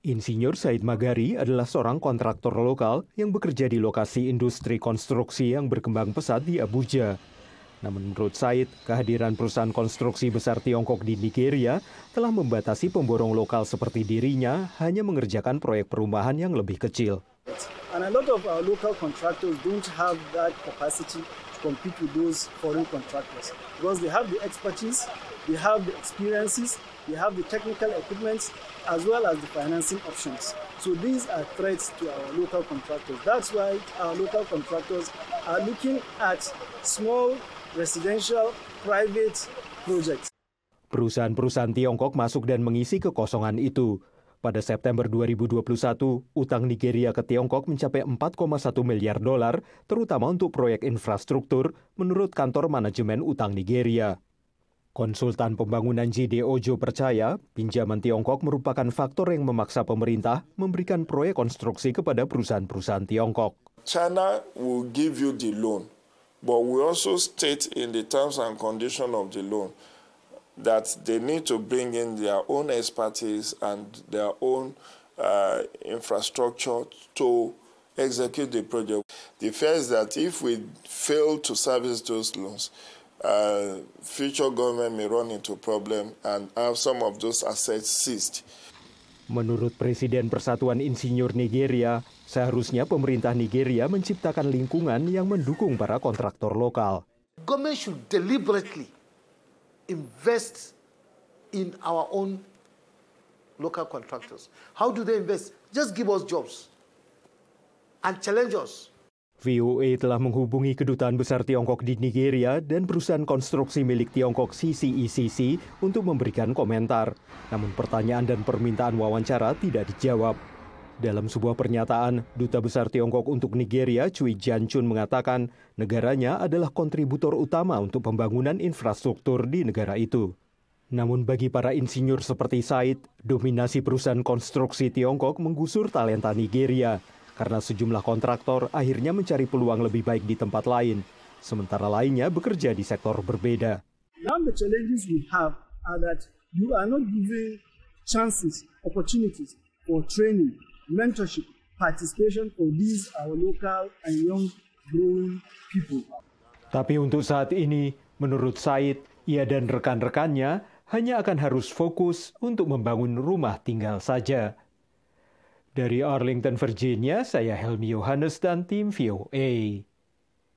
Insinyur Said Magari adalah seorang kontraktor lokal yang bekerja di lokasi industri konstruksi yang berkembang pesat di Abuja. Namun menurut Said, kehadiran perusahaan konstruksi besar Tiongkok di Nigeria telah membatasi pemborong lokal seperti dirinya hanya mengerjakan proyek perumahan yang lebih kecil. And they have the experiences, they have the technical equipment, as well as the financing options. So these are threats to our local contractors. That's why our local contractors are looking at small residential private projects. Perusahaan-perusahaan Tiongkok masuk dan mengisi kekosongan itu. Pada September 2021, utang Nigeria ke Tiongkok mencapai 4,1 miliar dolar, terutama untuk proyek infrastruktur, menurut kantor manajemen utang Nigeria. Konsultan pembangunan JD Ojo percaya pinjaman Tiongkok merupakan faktor yang memaksa pemerintah memberikan proyek konstruksi kepada perusahaan-perusahaan Tiongkok. China will give you the loan, but we also state in the terms and condition of the loan that they need to bring in their own expertise and their own uh, infrastructure to execute the project. The fear is that if we fail to service those loans, uh, future government may run into problem and have some of those assets seized. Menurut Presiden Persatuan Insinyur Nigeria, seharusnya pemerintah Nigeria menciptakan lingkungan yang mendukung para kontraktor lokal. Government should deliberately invest in our own local contractors. How do they invest? Just give us jobs and challenge us. VOA telah menghubungi kedutaan besar Tiongkok di Nigeria dan perusahaan konstruksi milik Tiongkok CCECC untuk memberikan komentar. Namun pertanyaan dan permintaan wawancara tidak dijawab. Dalam sebuah pernyataan, Duta Besar Tiongkok untuk Nigeria, Cui Jianchun mengatakan negaranya adalah kontributor utama untuk pembangunan infrastruktur di negara itu. Namun bagi para insinyur seperti Said, dominasi perusahaan konstruksi Tiongkok menggusur talenta Nigeria karena sejumlah kontraktor akhirnya mencari peluang lebih baik di tempat lain, sementara lainnya bekerja di sektor berbeda. Now the challenges we have are that you are not given chances, opportunities for training, mentorship, participation for these our local and young growing people. Tapi untuk saat ini, menurut Said, ia dan rekan-rekannya hanya akan harus fokus untuk membangun rumah tinggal saja. Dari Arlington, Virginia, saya Helmi Yohanes dan tim VOA.